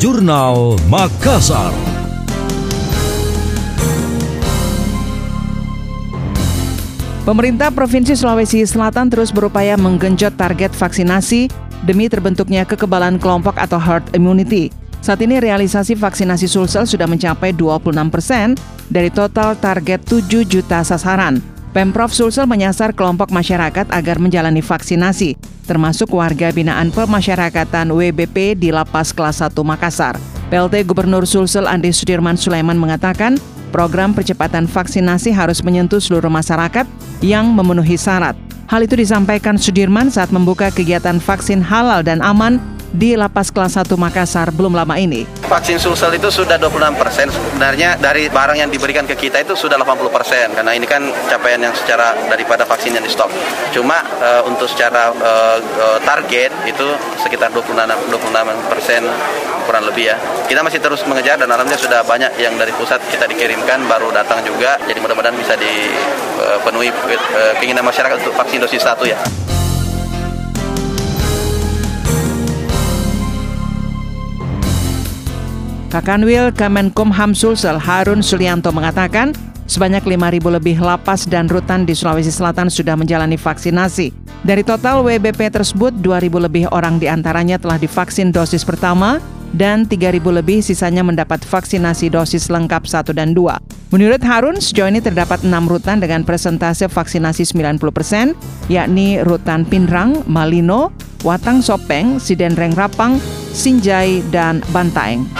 Jurnal Makassar. Pemerintah Provinsi Sulawesi Selatan terus berupaya menggenjot target vaksinasi demi terbentuknya kekebalan kelompok atau herd immunity. Saat ini realisasi vaksinasi Sulsel sudah mencapai 26 persen dari total target 7 juta sasaran. Pemprov Sulsel menyasar kelompok masyarakat agar menjalani vaksinasi, termasuk warga binaan pemasyarakatan WBP di Lapas Kelas 1 Makassar. PLT Gubernur Sulsel Andi Sudirman Sulaiman mengatakan, program percepatan vaksinasi harus menyentuh seluruh masyarakat yang memenuhi syarat. Hal itu disampaikan Sudirman saat membuka kegiatan vaksin halal dan aman di Lapas Kelas 1 Makassar belum lama ini. Vaksin Sulsel itu sudah 26 persen. Sebenarnya dari barang yang diberikan ke kita itu sudah 80 persen. Karena ini kan capaian yang secara daripada vaksin yang di stok. Cuma uh, untuk secara uh, target itu sekitar 26, 26 persen kurang lebih ya. Kita masih terus mengejar dan alhamdulillah sudah banyak yang dari pusat kita dikirimkan baru datang juga. Jadi mudah-mudahan bisa dipenuhi uh, keinginan masyarakat untuk vaksin dosis satu ya. Kakanwil Kemenkumham Sulsel Harun Sulianto mengatakan sebanyak 5.000 lebih lapas dan rutan di Sulawesi Selatan sudah menjalani vaksinasi. Dari total WBP tersebut, 2.000 lebih orang di antaranya telah divaksin dosis pertama dan 3.000 lebih sisanya mendapat vaksinasi dosis lengkap 1 dan 2. Menurut Harun, sejauh ini terdapat 6 rutan dengan presentase vaksinasi 90 persen, yakni rutan Pinrang, Malino, Watang Sopeng, Sidenreng Rapang, Sinjai, dan Bantaeng.